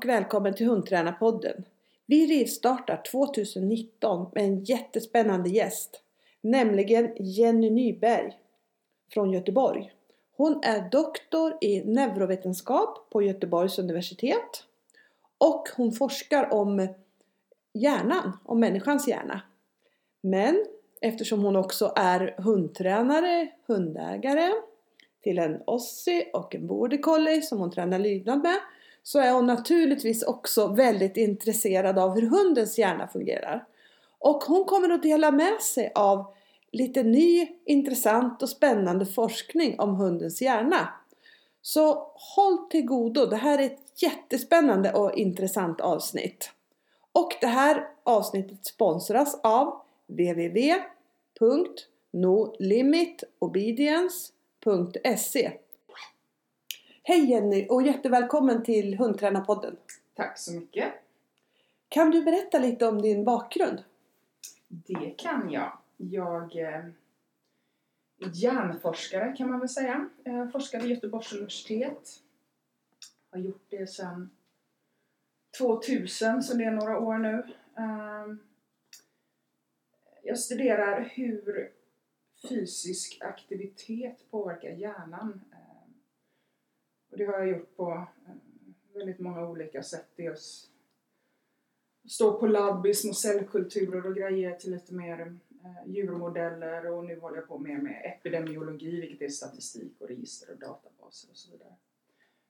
Och välkommen till Hundtränarpodden. Vi rivstartar 2019 med en jättespännande gäst. Nämligen Jenny Nyberg från Göteborg. Hon är doktor i neurovetenskap på Göteborgs universitet. Och hon forskar om hjärnan, om människans hjärna. Men eftersom hon också är hundtränare, hundägare till en ossi och en border collie som hon tränar lydnad med så är hon naturligtvis också väldigt intresserad av hur hundens hjärna fungerar. Och hon kommer att dela med sig av lite ny, intressant och spännande forskning om hundens hjärna. Så håll till godo, det här är ett jättespännande och intressant avsnitt. Och det här avsnittet sponsras av www.nolimitobedience.se Hej Jenny och jättevälkommen till Hundtränarpodden. Tack så mycket. Kan du berätta lite om din bakgrund? Det kan jag. Jag eh, är hjärnforskare kan man väl säga. Jag forskar vid Göteborgs universitet. Har gjort det sedan 2000, så det är några år nu. Ehm, jag studerar hur fysisk aktivitet påverkar hjärnan. Och det har jag gjort på eh, väldigt många olika sätt. Dels stå på labb i små cellkulturer och grejer till lite mer eh, djurmodeller och nu håller jag på mer med epidemiologi vilket är statistik och register och databaser och så vidare.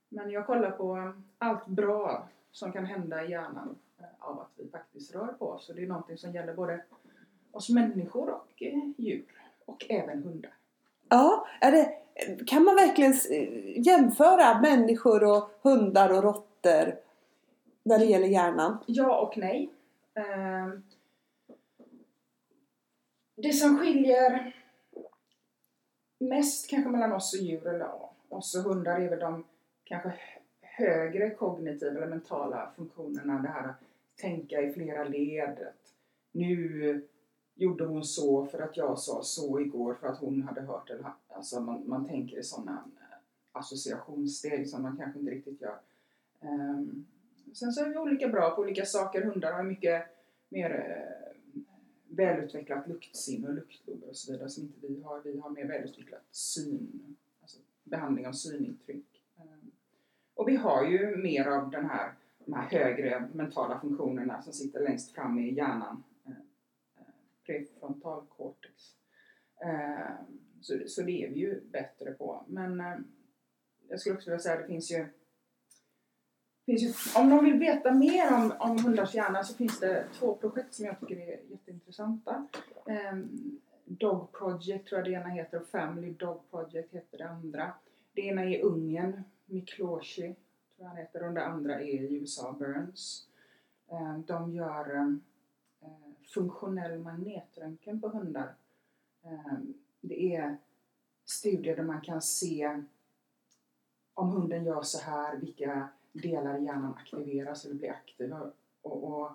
Men jag kollar på eh, allt bra som kan hända i hjärnan av att vi faktiskt rör på oss och det är någonting som gäller både oss människor och djur och även hundar. Ja, är det, kan man verkligen jämföra människor och hundar och råttor när det gäller hjärnan? Ja och nej. Eh, det som skiljer mest kanske mellan oss och djur eller oss och hundar är väl de kanske högre kognitiva eller mentala funktionerna. Det här att tänka i flera led. Nu gjorde hon så för att jag sa så igår för att hon hade hört eller alltså man, man tänker i sådana eh, associationssteg som man kanske inte riktigt gör. Um, sen så är vi olika bra på olika saker. Hundar har mycket mer uh, välutvecklat luktsinne och luktlober och så vidare som inte vi har. Vi har mer välutvecklat syn, alltså behandling av synintryck. Um, och vi har ju mer av den här, de här högre mentala funktionerna som sitter längst fram i hjärnan prefrontal cortex. Ehm, så, så det är vi ju bättre på. Men eh, jag skulle också vilja säga att det finns ju, finns ju om någon vill veta mer om, om hundars hjärna så finns det två projekt som jag tycker är jätteintressanta. Ehm, Dog Project tror jag det ena heter och Family Dog Project heter det andra. Det ena är Ungern, Mikloshi tror jag han heter och det andra är i USA, Burns. Ehm, de gör funktionell magnetröntgen på hundar. Ehm, det är studier där man kan se om hunden gör så här, vilka delar i hjärnan aktiveras eller blir aktiva. Och, och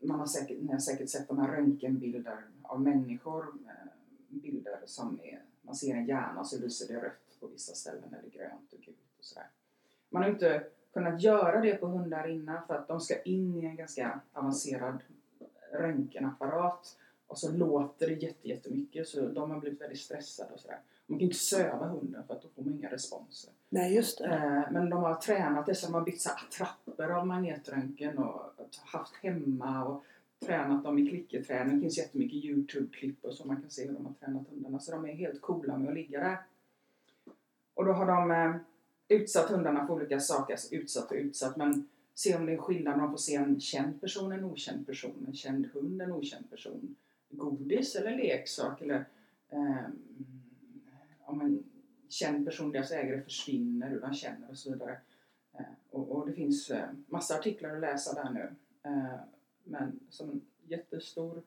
man har säkert, ni har säkert sett de här röntgenbilder av människor, ehm, bilder som är, man ser en hjärna så lyser det rött på vissa ställen eller grönt och gult och sådär. Man har inte kunnat göra det på hundar innan för att de ska in i en ganska avancerad röntgenapparat och så låter det jättemycket så de har blivit väldigt stressade och sådär. Man kan inte söva hunden för att då får man inga responser. Nej, just det. Eh, men de har tränat det så de har byggt så attrapper av magnetröntgen och haft hemma och tränat dem i klickerträning. Det finns jättemycket Youtube-klipp och så man kan se hur de har tränat hundarna. Så de är helt coola med att ligga där. Och då har de eh, utsatt hundarna för olika saker. Alltså utsatt och utsatt men se om det är skillnad om man får se en känd person, en okänd person, en känd hund, en okänd person, godis eller leksak eller eh, om en känd person, deras ägare försvinner, hur de känner och så vidare. Eh, och, och, det finns eh, massa artiklar att läsa där nu. Eh, men som en jättestor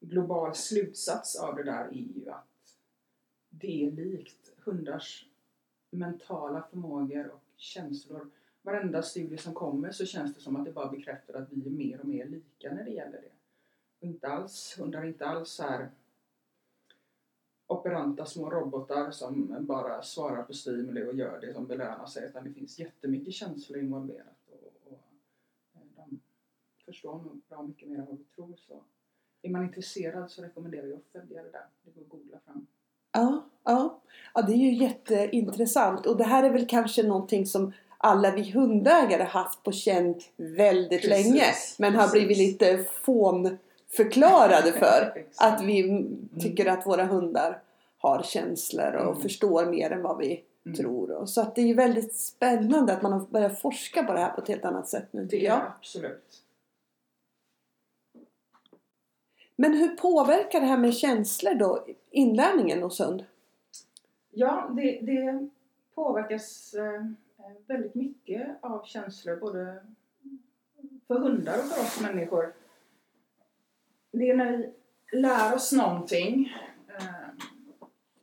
global slutsats av det där är ju att det är likt hundars mentala förmågor och känslor varenda studie som kommer så känns det som att det bara bekräftar att vi är mer och mer lika när det gäller det. Och inte alls, hundar är inte alls så här operanta små robotar som bara svarar på stimuli och gör det som belönar sig utan det finns jättemycket känslor involverat och, och eh, förstår nog bra mycket mer än vad vi tror. Så är man intresserad så rekommenderar jag att följa det där. Det går att googla fram. Ja, ja. ja, det är ju jätteintressant och det här är väl kanske någonting som alla vi hundägare haft på känn väldigt Precis, länge men har blivit precis. lite fånförklarade för. Att vi tycker att våra hundar har känslor och Mm. förstår mer än vad vi Mm. tror. Så att det är ju väldigt spännande att man har börjat forska på det här på ett helt annat sätt nu Det är jag. absolut. Men hur påverkar det här med känslor då inlärningen hos hund? Ja, det, det påverkas eh, Eh, väldigt mycket av känslor både för hundar och för oss människor. Det är när vi lär oss någonting, eh,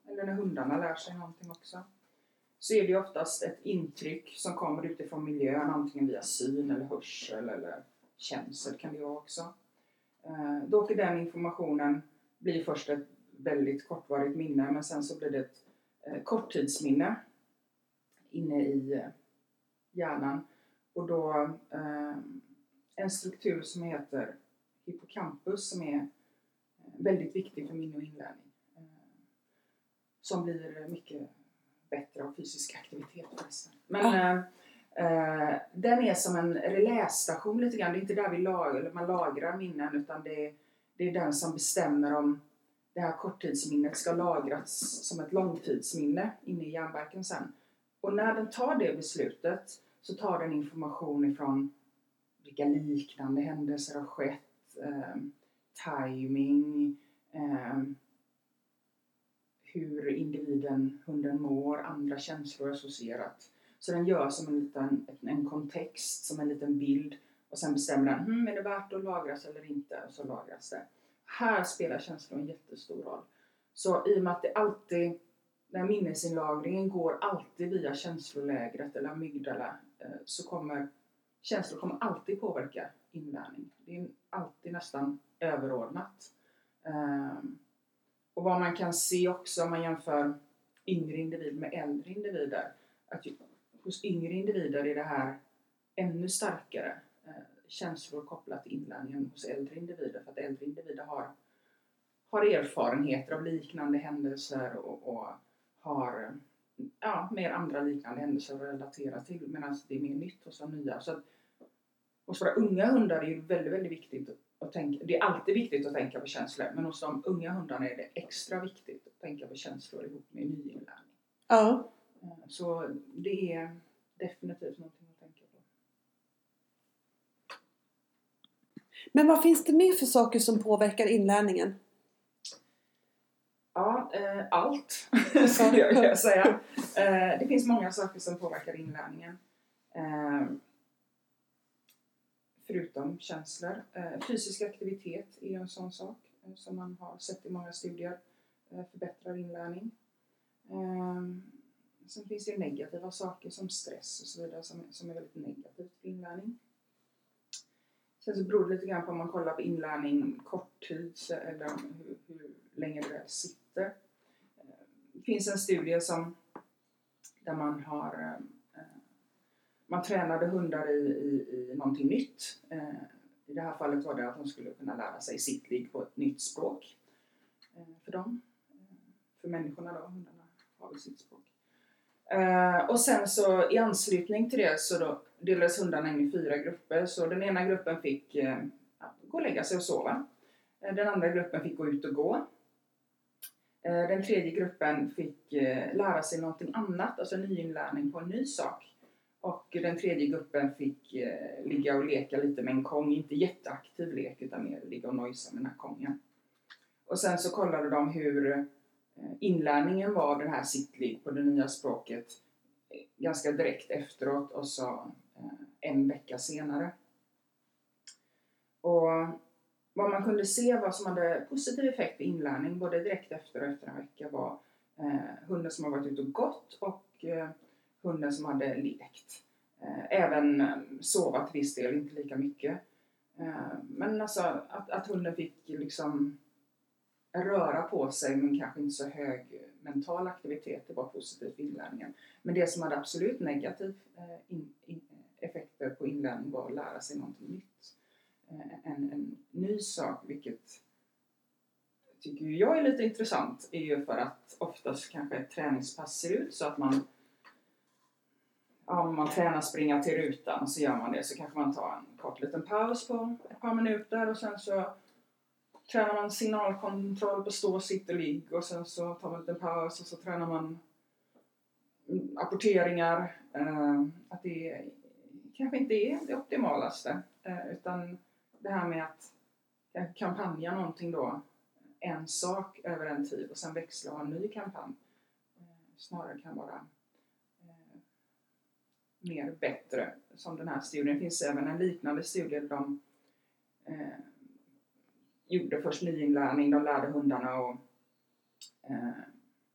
eller när hundarna lär sig någonting också, så är det ju oftast ett intryck som kommer utifrån miljön, antingen via syn eller hörsel eller känsel kan det vara också. Eh, då åker den informationen, blir först ett väldigt kortvarigt minne men sen så blir det ett korttidsminne inne i eh, hjärnan. Och då eh, en struktur som heter hippocampus som är eh, väldigt viktig för minne och inlärning. Som blir mycket bättre av fysisk aktivitet förresten. Men eh, eh, den är som en relästation lite grann. Det är inte där vi lag, eller man lagrar minnen utan det är, det är den som bestämmer om det här korttidsminnet ska lagras som ett långtidsminne inne i hjärnbarken sen. Och när den tar det beslutet så tar den information ifrån vilka liknande händelser har skett, eh, timing, eh, hur individen, hunden mår, andra känslor associerat. Så den gör som en liten en kontext, som en liten bild och sen bestämmer den, hmm, är det värt att lagras eller inte? Och så lagras det. Här spelar känslor en jättestor roll. Så i och med att det alltid, när minnesinlagringen går alltid via känslolägret eller amygdala eh, så kommer känslor kommer alltid påverka inlärning. Det är alltid nästan överordnat. Ehm, och vad man kan se också om man jämför yngre individer med äldre individer, att hos yngre individer är det här ännu starkare eh, känslor kopplat till inlärningen hos äldre individer för att äldre individer har, har erfarenheter av liknande händelser och, och har ja, mer andra liknande händelser att relatera till medan det är mer nytt hos de nya. Så att, hos våra unga hundar är det väldigt, väldigt viktigt att tänka, det är alltid viktigt att tänka på känslor men hos de unga hundarna är det extra viktigt att tänka på känslor ihop med nyinlärning. Ja. Eh, Så det är definitivt någonting att tänka på. Men vad finns det mer för saker som påverkar inlärningen? Ja, eh, allt skulle jag vilja säga. Eh, det finns många saker som påverkar inlärningen. Eh, förutom känslor. Eh, fysisk aktivitet är en sån sak eh, som man har sett i många studier eh, förbättrar inlärning. Eh, sen finns det negativa saker som stress och så vidare som, som är väldigt negativt för inlärning. Sen så beror det lite grann på om man kollar på inlärning korttids eller hur, hur länge det sitter. Eh, Det finns en studie som där man har eh, eh, man tränade hundar i, i, i någonting nytt. Eh, I det här fallet var det att de skulle kunna lära sig sittlig på ett nytt språk för dem. För människorna då, hundarna har väl sitt språk. Och sen så i anslutning till det så då delades hundarna in i fyra grupper. Så den ena gruppen fick gå och lägga sig och sova. Den andra gruppen fick gå ut och gå. Eh, den tredje gruppen fick eh, lära sig någonting annat, alltså nyinlärning på en ny sak. Och den tredje gruppen fick eh, ligga och leka lite med en kong, inte jätteaktiv lek utan mer ligga och nojsa med den här kongen. Och sen så kollade de hur inlärningen var av den här sittlig på det nya språket ganska direkt efteråt och så en vecka senare. Och vad man kunde se vad som hade positiv effekt på inlärning både direkt efter och efter en vecka var eh, hunden som har varit ute och gått och eh, hunden som hade lekt. Eh, även eh, sova till viss del, inte lika mycket. Eh, men alltså att, att hunden fick liksom röra på sig men kanske inte så hög mental aktivitet, det var positivt för inlärningen. Men det som hade absolut negativ eh, in, in, effekter på inlärning var att lära sig någonting nytt. Eh, en, en ny sak, vilket tycker jag är lite intressant, är ju för att oftast kanske ett träningspass ser ut så att man om man tränar springa till rutan så gör man det så kanske man tar en kort liten paus på ett par minuter och sen så tränar man signalkontroll på stå, sitt och ligg och sen så tar man en liten paus och så tränar man apporteringar. Eh, att det kanske inte är det optimalaste eh, utan det här med att kampanja någonting då en sak över en tid och sen växla och ha en ny kampanj eh, snarare kan vara eh, mer bättre som den här studien. Det finns även en liknande studie där de eh, gjorde först nyinlärning, de lärde hundarna och eh,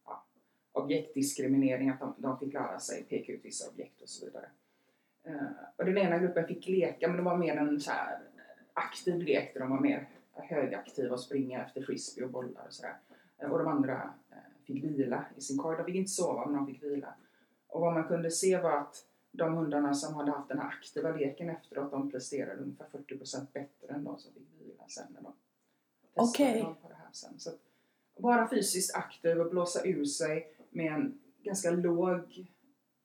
ja, objektdiskriminering, att de, de, fick lära sig peka ut vissa objekt och så vidare. Eh, och den ena gruppen fick leka men det var mer en så här aktiv lek där de var mer högaktiva och springa efter frisbee och bollar och sådär. Eh, och de andra eh, fick vila i sin korg. De fick inte sova men de fick vila. Och vad man kunde se var att de hundarna som hade haft den här aktiva leken efteråt, de presterade ungefär 40% bättre än de som fick vila sen när de testade okay. på det här sen. Så vara fysiskt aktiv och blåsa ur sig med en ganska låg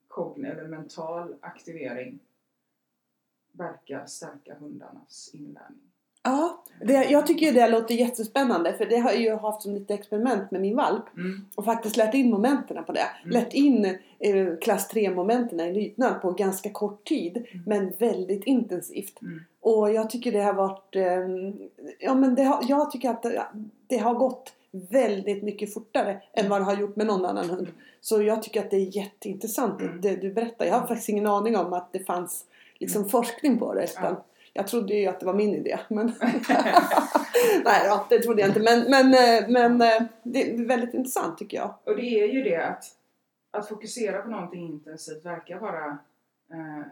kognitiv eller mental aktivering verkar stärka hundarnas inlärning. Ja, det, jag tycker ju det låter jättespännande för det har jag ju haft som lite experiment med min valp. Mm. Och faktiskt lärt in momenten på det. Mm. Lärt in eh, klass 3 momenten i lydnad på ganska kort tid. Mm. Men väldigt intensivt. Mm. Och jag tycker det har varit... Eh, ja men det har, jag tycker att det, det har gått väldigt mycket fortare än vad det har gjort med någon annan hund. Så jag tycker att det är jätteintressant Mm. det du berättar. Jag har faktiskt ingen aning om att det fanns liksom forskning på det. Utan Ja. Jag trodde ju att det var min idé. Men Nej då, det trodde jag inte. Men, men, eh, men eh, det är väldigt intressant tycker jag. Och det är ju det att, att fokusera på någonting intensivt verkar vara eh,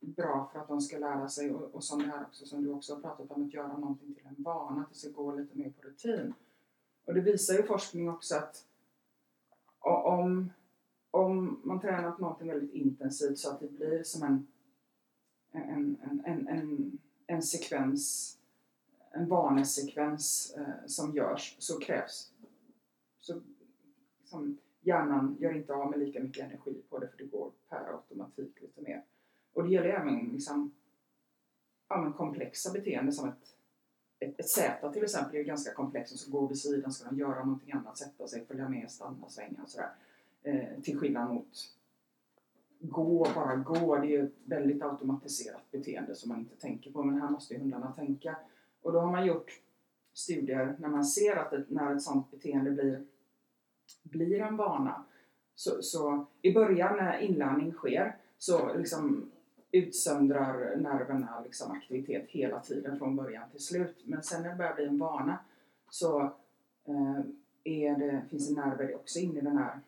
bra för att de ska lära sig och, och som det här också som du också har pratat om att göra någonting till en vana, att det ska gå lite mer på rutin. Och det visar ju forskning också att om, om man tränar på någonting väldigt intensivt så att det blir som en en, en, en, en, en sekvens, en vanesekvens eh, som görs så krävs så som hjärnan gör inte av med lika mycket energi på det för det går per automatik lite mer. Och det gäller även liksom, ja, men komplexa beteenden som ett, ett, ett Z till exempel är ju ganska komplext. De ska gå vid sidan, ska de göra någonting annat, sätta sig, följa med, stanna, svänga och sådär. Eh, till skillnad mot gå, bara gå. Det är ju ett väldigt automatiserat beteende som man inte tänker på. Men här måste ju hundarna tänka. Och då har man gjort studier när man ser att ett, när ett sådant beteende blir, blir en vana. Så, så i början när inlärning sker så liksom utsöndrar nerverna liksom aktivitet hela tiden från början till slut. Men sen när det börjar bli en vana så eh, är det, finns det nerver också inne i den här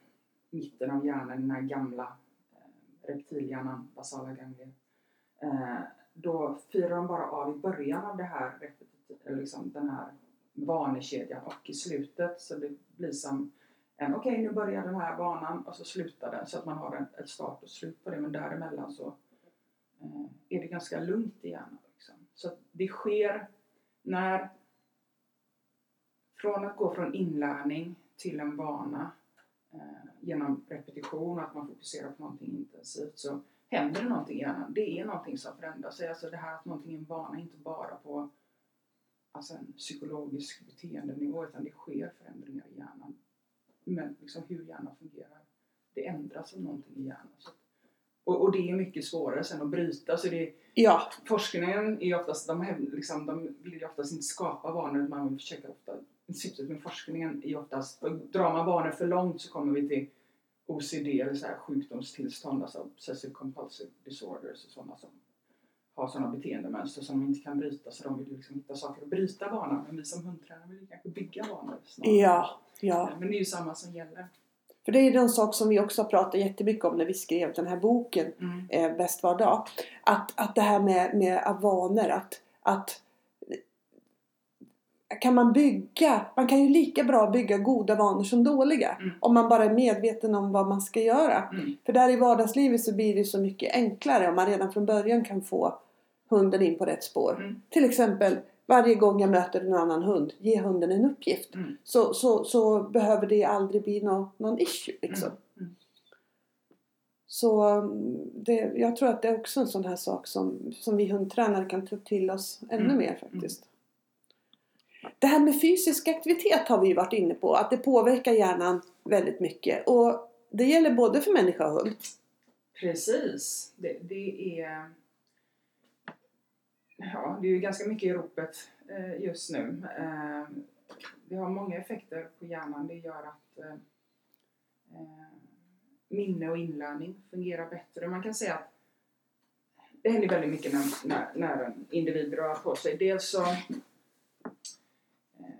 mitten av hjärnan, den här gamla reptilhjärnan, basala ganglier. Eh, då firar de bara av i början av det här, liksom den här vanekedjan och i slutet så det blir som en okej nu börjar den här banan och så slutar den så att man har en, ett start och slut på det men däremellan så eh, är det ganska lugnt i hjärnan. Liksom. Så att det sker när från att gå från inlärning till en vana eh, genom repetition och att man fokuserar på någonting intensivt så händer det någonting i hjärnan. Det är någonting som förändrar sig. Alltså det här att någonting är en vana, inte bara på alltså en psykologisk beteendenivå utan det sker förändringar i hjärnan. Men liksom hur hjärnan fungerar, det ändras av någonting i hjärnan. Och, och det är mycket svårare sen att bryta. Så det, Ja, forskningen är oftast, de, liksom, de vill ju oftast inte skapa vanor, man vill försöka ofta, syftet med forskningen är oftast, drar man vanor för långt så kommer vi till OCD eller så här sjukdomstillstånd, alltså obsessive compulsive disorders och sådana som har sådana beteendemönster som de inte kan bryta så de vill liksom hitta saker att bryta vanan men vi som hundtränare vill kanske bygga vanor snarare. ja, ja. Men det är ju samma som gäller. För det är ju en sak som vi också har pratat jättemycket om när vi skrev den här boken Mm. eh, Bäst var dag. Att, att det här med, med vanor, att, att kan man bygga, man kan ju lika bra bygga goda vanor som dåliga. Mm. Om man bara är medveten om vad man ska göra. Mm. För där i vardagslivet så blir det så mycket enklare om man redan från början kan få hunden in på rätt spår. Mm. Till exempel varje gång jag möter en annan hund, ge hunden en uppgift. Mm. Så, så, så behöver det aldrig bli nå, någon issue. Liksom. Mm. Mm. Så det, jag tror att det är också en sån här sak som, som vi hundtränare kan ta till oss ännu mer faktiskt. Det här med fysisk aktivitet har vi ju varit inne på, att det påverkar hjärnan väldigt mycket. Och det gäller både för människa och hund. Precis. Det, det är... Ja, det är ju ganska mycket i ropet eh, just nu. Eh, det har många effekter på hjärnan. Det gör att eh, eh minne och inlärning fungerar bättre. Man kan säga att det händer väldigt mycket när, när, när en individ rör på sig. Dels så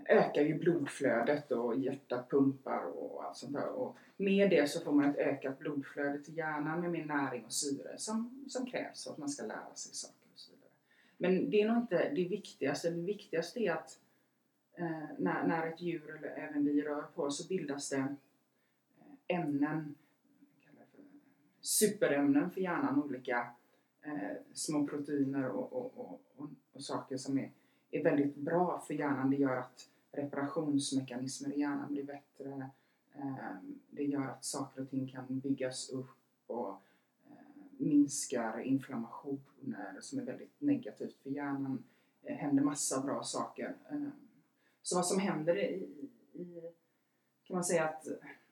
ökar ju blodflödet och hjärtat pumpar och allt sånt där. Och med det så får man ett ökat blodflöde till hjärnan med mer näring och syre som, som krävs för att man ska lära sig saker och så vidare. Men det är nog inte det viktigaste. Det viktigaste är att eh, när, när ett djur eller även vi rör på oss så bildas det eh, ämnen, för superämnen för hjärnan, olika eh, små proteiner och, och, och, och, och saker som är, är väldigt bra för hjärnan. Det gör att reparationsmekanismer i hjärnan blir bättre. Ehm, det gör att saker och ting kan byggas upp och eh, minskar inflammationer som är väldigt negativt för hjärnan. Det händer massa bra saker. Ehm, så vad som händer i, i kan man säga att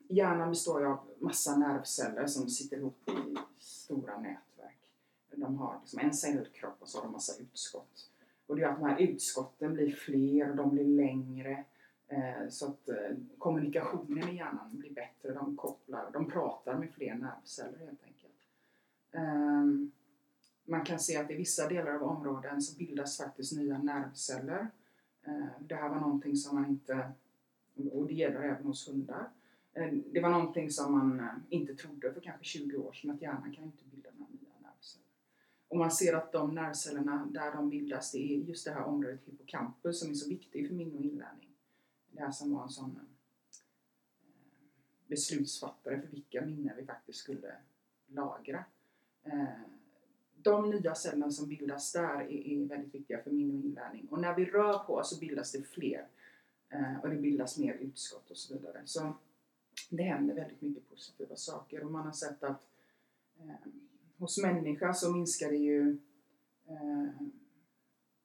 hjärnan består av massa nervceller som sitter ihop i stora nätverk. De har liksom en cellkropp och så har de massa utskott. Och det gör att de här utskotten blir fler de blir längre. Eh, så att eh, kommunikationen i hjärnan blir bättre. De kopplar, de pratar med fler nervceller helt enkelt. Ehm, man kan se att i vissa delar av områden så bildas faktiskt nya nervceller. Eh, det här var någonting som man inte, och det gäller även hos hundar, eh, det var någonting som man inte trodde för kanske 20 år sedan att hjärnan kan inte bilda några nya nervceller. Och man ser att de nervcellerna där de bildas det är just det här området hippocampus som är så viktigt för minne och inlärning. Det här som var en sån eh, beslutsfattare för vilka minnen vi faktiskt skulle lagra. Eh, de nya cellerna som bildas där är, väldigt viktiga för minne och inlärning. Och när vi rör på oss så bildas det fler. Eh, och det bildas mer utskott och så vidare. Så det händer väldigt mycket positiva saker och man har sett att hos människa så minskar det ju eh,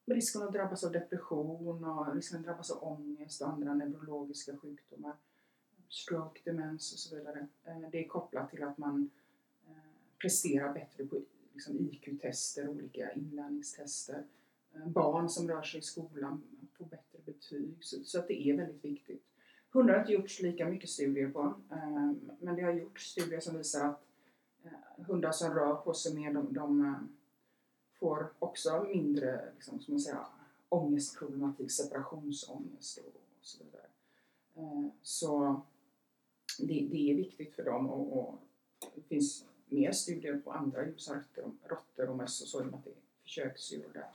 risken att drabbas av depression och risken att drabbas av ångest och andra neurologiska sjukdomar. Stroke, demens och så vidare. Eh, det är kopplat till att man eh, presterar bättre på liksom, IQ-tester, olika inlärningstester. Eh, barn som rör sig i skolan får bättre betyg. Så, så att det är väldigt viktigt. Hundar har inte gjorts lika mycket studier på. eh, Men det har gjorts studier som visar att Eh, hundar som rör på sig mer, de, de eh, får också mindre liksom, som man säger, ångestproblematik, separationsångest och, och så vidare. Eh, så det, det är viktigt för dem och, och det finns mer studier på andra djur råttor, och möss och så i och med att det är försöksdjur där.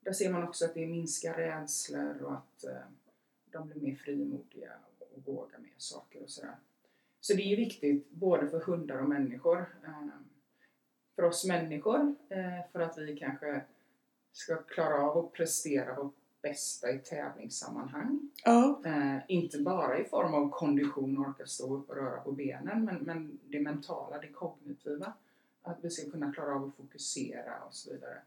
Där ser man också att det minskar rädslor och att de blir mer frimodiga och vågar mer saker och sådär. Så det är viktigt både för hundar och människor. Eh, för oss människor, eh, för att vi kanske ska klara av att prestera vårt bästa i tävlingssammanhang. Ja. Eh, inte bara i form av kondition och orka stå upp och röra på benen, men, men det mentala, det kognitiva. Att vi ska kunna klara av att fokusera och så vidare.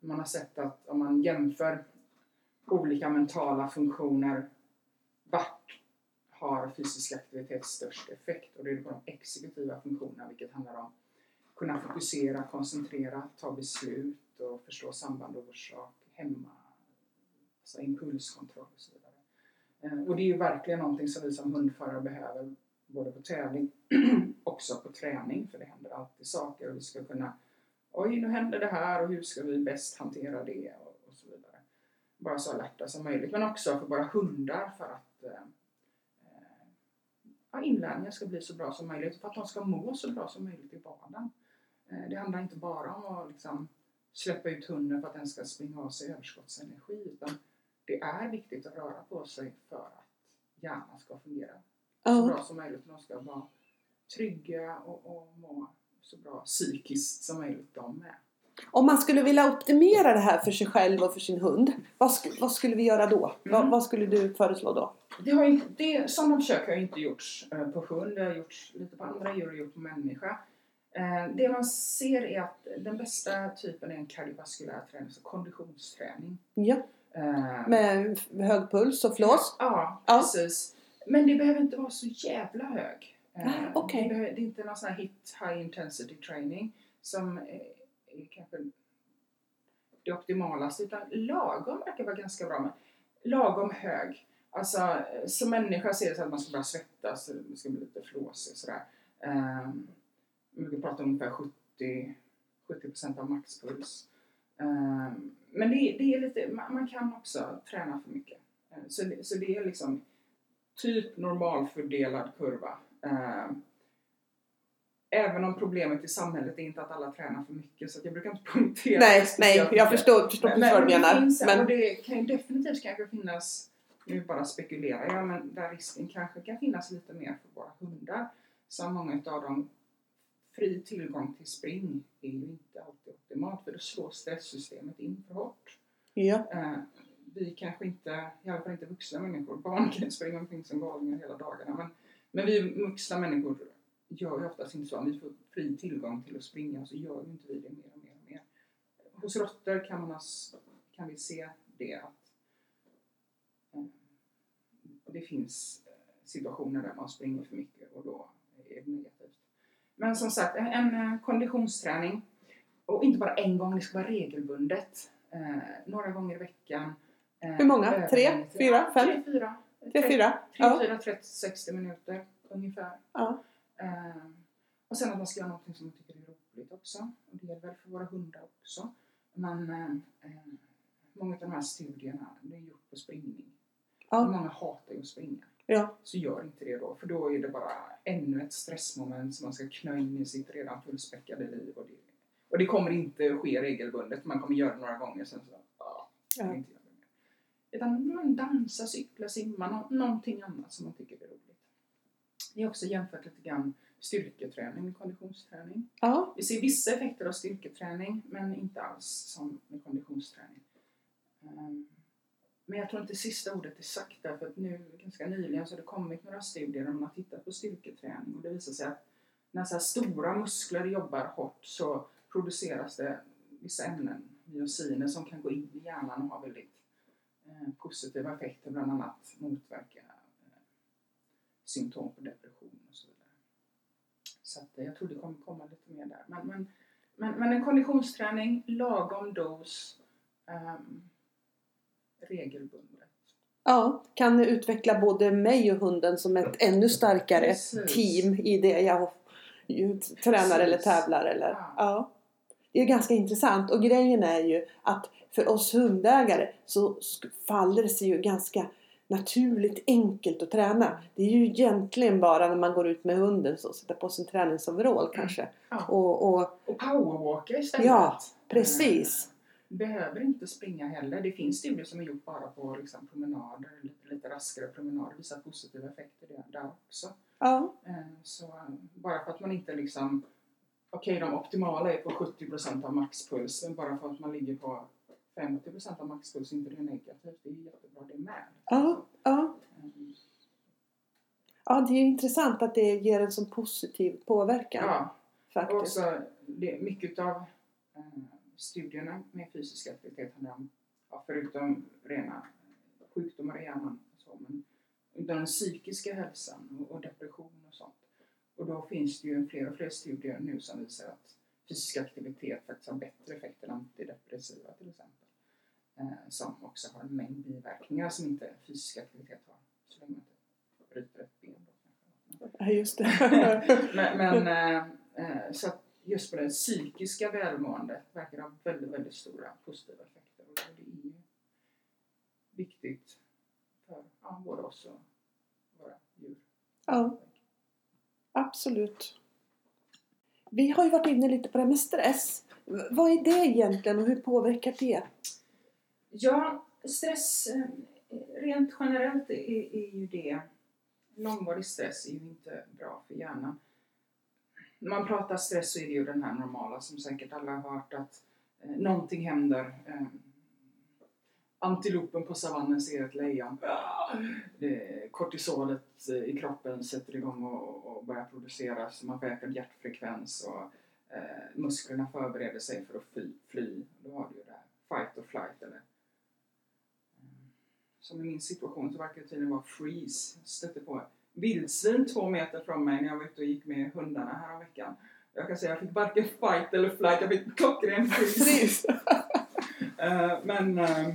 Man har sett att om man jämför olika mentala funktioner, vart har fysisk aktivitet störst effekt? Och det är på de exekutiva funktionerna, vilket handlar om att kunna fokusera, koncentrera, ta beslut och förstå samband och orsak, hemma, alltså impulskontroll och så vidare. Eh, och det är ju verkligen någonting som vi som hundförare behöver både på tävling också på träning för det händer alltid saker och vi ska kunna oj nu händer det här och hur ska vi bäst hantera det och, och så vidare. Bara så alerta som möjligt men också för våra hundar för att eh, ja, inlärningen ska bli så bra som möjligt för att de ska må så bra som möjligt i vardagen. Eh, det handlar inte bara om att liksom, släppa ut hunden för att den ska springa av sig överskottsenergi utan det är viktigt att röra på sig för att hjärnan ska fungera så Ja. bra som möjligt. De ska vara trygga och, och må så bra psykiskt som möjligt de med. Om man skulle vilja optimera det här för sig själv och för sin hund, vad, sk- vad skulle vi göra då? Vad, Mm. vad skulle du föreslå då? Det har inte, det, sådana försök har inte gjorts eh, på hund, det har gjorts lite på andra djur och gjort på människa. Eh, Det man ser är att den bästa typen är en kardiovaskulär träning, så konditionsträning. Ja, Eh, med hög puls och flås? Ja, Ja. precis. Men det behöver inte vara så jävla hög. Ah, okej. det, behöver, det är inte någon sån här hit high intensity training som Eh, kanske det optimalaste utan lagom verkar vara ganska bra. Men lagom hög. Alltså eh, som människa ser det så att man ska börja svettas, man ska bli lite flåsig och sådär. Um, vi pratar om ungefär 70, 70% av maxpuls. Um, men det, det är lite, man, man kan också träna för mycket. Eh, så, det- så det är liksom typ normalfördelad kurva. Um, även om problemet i samhället är inte att alla tränar för mycket så jag brukar inte poängtera Nej, nej, jag mycket. förstår, förstår Men, precis vad du menar. finns, och Men, det kan ju definitivt kanske finnas, nu bara spekulerar jag, men där risken kanske kan finnas lite mer för våra hundar. Som många utav dem, fri tillgång till spring är ju inte alltid optimalt för då slår stresssystemet in för hårt. ja, Eh, vi kanske inte, i alla fall inte vuxna människor, barn kan springa omkring som galningar hela dagarna men, men vi vuxna människor gör ju oftast inte så. Om vi får fri tillgång till att springa så gör ju inte vi det mer och mer och mer. Hos råttor kan, man kan vi se det att eh, det finns eh, situationer där man springer för mycket och då är det negativt. Men som sagt, en, en eh, konditionsträning och inte bara en gång, det ska vara regelbundet. Några gånger i veckan. Hur många? Tre? Fyra? Fem? Tre, fyra. tre, fyra? Tre, fyra, 30, 60 minuter ungefär. Ja. Eh, och sen att man ska göra någonting som man tycker är roligt också. Och det gäller väl för våra hundar också. Men eh, eh, många av de här studierna, det är gjort på springning. Ja. Många hatar ju att springa. Ja. Så gör inte det då, för då är det bara ännu ett stressmoment som man ska knö in i sitt redan fullspäckade liv. Och det, och det kommer inte ske regelbundet, man kommer göra det några gånger sen så, ja, inte göra det mer. Utan man dansar, cyklar, simmar, nå- någonting annat som man tycker är roligt. Det är också jämfört lite grann styrketräning med konditionsträning. Ja. Vi ser vissa effekter av styrketräning men inte alls som med konditionsträning. Ehm, Men jag tror inte sista ordet är sagt därför att nu ganska nyligen så har det kommit några studier där man har tittat på styrketräning och det visar sig att när så här stora muskler jobbar hårt så produceras det vissa ämnen, myosiner, som kan gå in i hjärnan och ha väldigt eh, positiva effekter, bland annat motverka symptom på depression och så vidare. Så att, eh, jag tror det kommer komma lite mer där. Men, men, men, men en konditionsträning, lagom dos, ehm, regelbundet. ja, kan utveckla både mig och hunden som ett ännu starkare Precis. team i det jag tränar eller Precis. tävlar eller Ja. ja. Det är ganska intressant och grejen är ju att för oss hundägare så faller det sig ju ganska naturligt enkelt att träna. Det är ju egentligen bara när man går ut med hunden så sätta på sin träningsoverall kanske. Ja. Och, och Och powerwalka istället. Ja, precis. Eh, Behöver inte springa heller. Det finns studier som är gjort bara på liksom, promenader, lite, lite raskare promenader, visar positiva effekter där, också. ja, Eh, Så bara för att man inte liksom Okej, de optimala är på 70% av maxpuls, men bara för att man ligger på 50% av maxpuls är inte det negativt. Det är jättebra det med. ja, ja. Mm. Ja, det är intressant att det ger en sån positiv påverkan Ja, och faktiskt. också det, mycket av eh, studierna med fysisk aktivitet handlar om, ja, förutom rena sjukdomar i hjärnan och så, men utan den psykiska hälsan och, och depression och sånt. Och då finns det ju fler och fler studier nu som visar att fysisk aktivitet faktiskt har bättre effekter än antidepressiva till exempel. Eh, som också har en mängd biverkningar som inte fysisk aktivitet har. Så länge man inte bryter ett ben då kanske. Ja, just det. Men, men eh, eh, så att just på det psykiska välmåendet verkar ha väldigt, väldigt stora positiva effekter. Och det är ju viktigt för ja, både oss och våra djur. Ja. Absolut. Vi har ju varit inne lite på det här med stress. Vad är det egentligen och hur påverkar det? Ja, stress eh, rent generellt är, är ju det långvarig stress är ju inte bra för hjärnan. När man pratar stress så är det ju den här normala som säkert alla har hört att eh, någonting händer. Eh, antilopen på savannen ser ett lejon. Eh, kortisolet eh, i kroppen sätter igång och, och börjar produceras. Man får ökad hjärtfrekvens och eh, musklerna förbereder sig för att fly. fly. Då har du ju det här fight or flight. Eller, eh, som i min situation så verkar det tydligen vara freeze. Jag stötte på vildsvin två meter från mig när jag var ute och gick med hundarna här veckan. Jag kan säga att jag fick varken fight eller flight, jag fick klockren freeze. uh, men uh,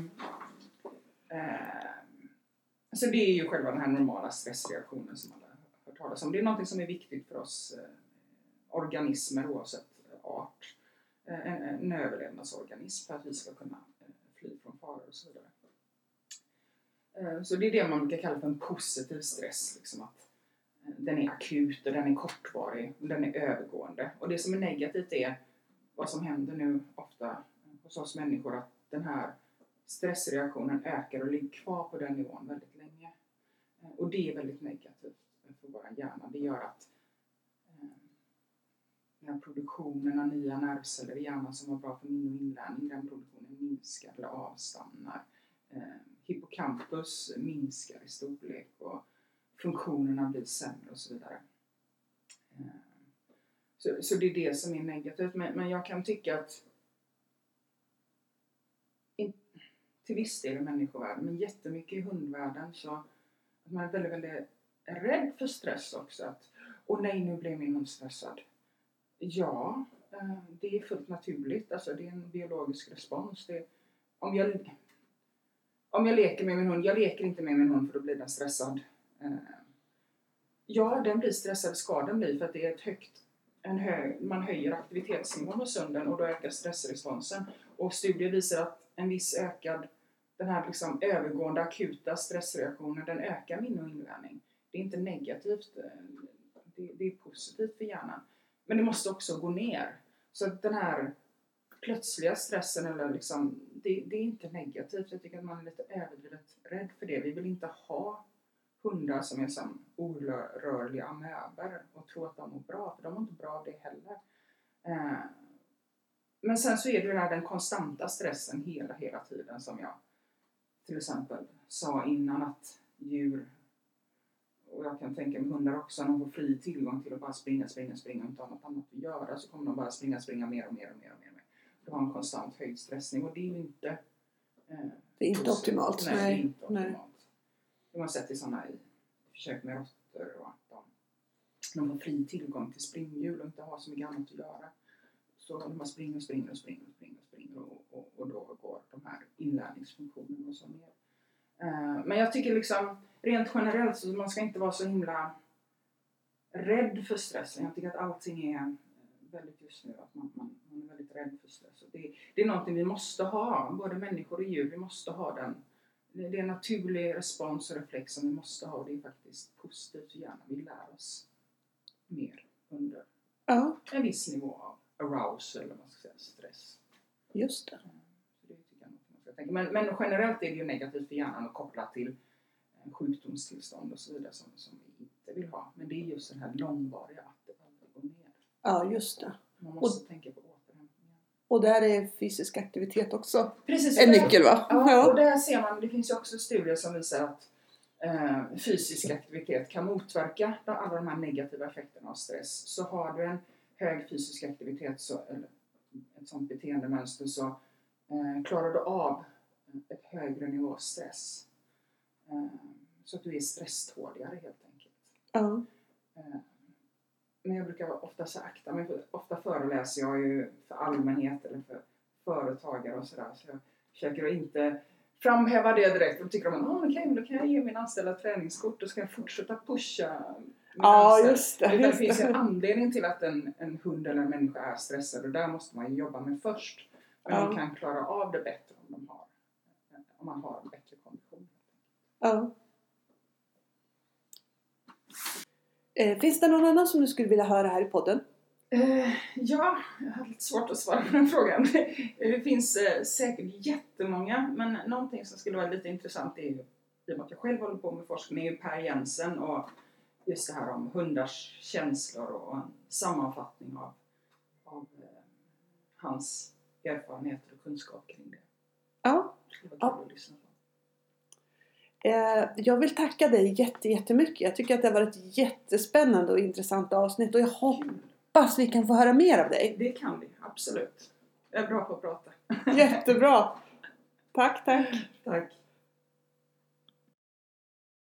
uh, så det är ju själva den här normala stressreaktionen som alla har hört talas om. Det är någonting som är viktigt för oss eh, organismer oavsett eh, art. Eh, en, en överlevnadsorganism för att vi ska kunna fly från faror och så vidare. Så det är det man brukar kalla för en positiv stress. Liksom att den är akut och den är kortvarig och den är övergående. Och det som är negativt är vad som händer nu ofta hos oss människor att den här stressreaktionen ökar och ligger kvar på den nivån väldigt länge. Eh, och det är väldigt negativt för vår hjärna. Det gör att eh, den här produktionen av nya nervceller i hjärnan som var bra för minne och inlärning, den produktionen minskar eller avstannar. Eh, hippocampus minskar i storlek och funktionerna blir sämre och så vidare. Eh, så, så det är det som är negativt. Men, men jag kan tycka att in, till viss del i människovärlden, men jättemycket i hundvärlden så man är väldigt, väldigt rädd för stress också. Att, åh nej, nu blev min hund stressad. Ja, eh, det är fullt naturligt. Alltså, det är en biologisk respons. Det, om, jag, om jag leker med min hund, jag leker inte med min hund för då blir den stressad. Eh, ja, den blir stressad, ska den bli, för att det är ett högt en hög, man höjer aktivitetsnivån hos hunden och då ökar stressresponsen. Och studier visar att en viss ökad, den här liksom övergående akuta stressreaktionen, den ökar minne och inlärning. Det är inte negativt, eh, det, det, är positivt för hjärnan. Men det måste också gå ner. Så att den här plötsliga stressen, eller liksom, det, det är inte negativt. Jag tycker att man är lite överdrivet rädd för det. Vi vill inte ha hundar som är som orörliga amöber och tro att de mår bra, för de mår inte bra av det heller. Eh, men sen så är det den konstanta stressen hela, hela tiden som jag till exempel sa innan att djur och jag kan tänka mig hundar också, när de får fri tillgång till att bara springa, springa, springa och inte ha något annat att göra så kommer de bara springa, springa mer och mer och mer och mer. Du har en konstant höjd stressnivå. Det är ju inte... Eh, det är inte optimalt. Nej, nej, det är inte optimalt. De har sett i sådana försök med råttor och att de, de har fri tillgång till springhjul och inte har så mycket annat att göra. Så de bara springer och springer och springer och springer och, springer och, och, och då går de här inlärningsfunktionerna och så ner. Uh, men jag tycker liksom rent generellt så man ska inte vara så himla rädd för stressen. Jag tycker att allting är väldigt just nu att man, man, man är väldigt rädd för stress. Det, det är någonting vi måste ha, både människor och djur. Vi måste ha den det är en naturlig respons och reflex som vi måste ha och det är faktiskt positivt för hjärnan. Vi lär oss mer under ja. en viss nivå av arousal, eller man ska säga, stress. Just det. det tycker jag men, men generellt är det ju negativt för hjärnan att koppla till eh, sjukdomstillstånd och så vidare som, som vi inte vill ha. Men det är just det här långvariga, att det aldrig går ner. Ja, just det. Man måste och, tänka på och där är fysisk aktivitet också Precis, en nyckel va? Ja, ja, och där ser man, det finns ju också studier som visar att eh, fysisk aktivitet kan motverka alla de här negativa effekterna av stress. Så har du en hög fysisk aktivitet, så, eller ett sånt beteendemönster, så eh, klarar du av ett högre nivå stress. Eh, så att du är stresståligare helt enkelt. Ja. Eh, men jag brukar ofta sakta mig, ofta föreläser jag ju för allmänhet eller för företagare och sådär. Så jag försöker att inte framhäva det direkt. Då tycker de att oh, okay, då kan jag ge min anställda träningskort och ska jag fortsätta pusha Ja, just det. Just det finns en anledning till att en, en hund eller en människa är stressad och där måste man jobba med först. Men ja. man kan klara av det bättre om, de har, om man har en bättre kondition. Ja. Eh, finns det någon annan som du skulle vilja höra här i podden? Eh, ja, jag har lite svårt att svara på den frågan. Det finns eh, säkert jättemånga, men någonting som skulle vara lite intressant är i och med att jag själv håller på med forskning, är ju Per Jensen och just det här om hundars känslor och en sammanfattning av, av eh, hans erfarenheter och kunskap kring det. Ja. Det Ja. kul att lyssna på. Eh, jag vill tacka dig jätte, jättemycket. Jag tycker att det har varit ett jättespännande och intressant avsnitt och jag hoppas vi kan få höra mer av dig. Det kan vi, absolut. Jag är bra på att prata. Jättebra! Tack, tack! Tack.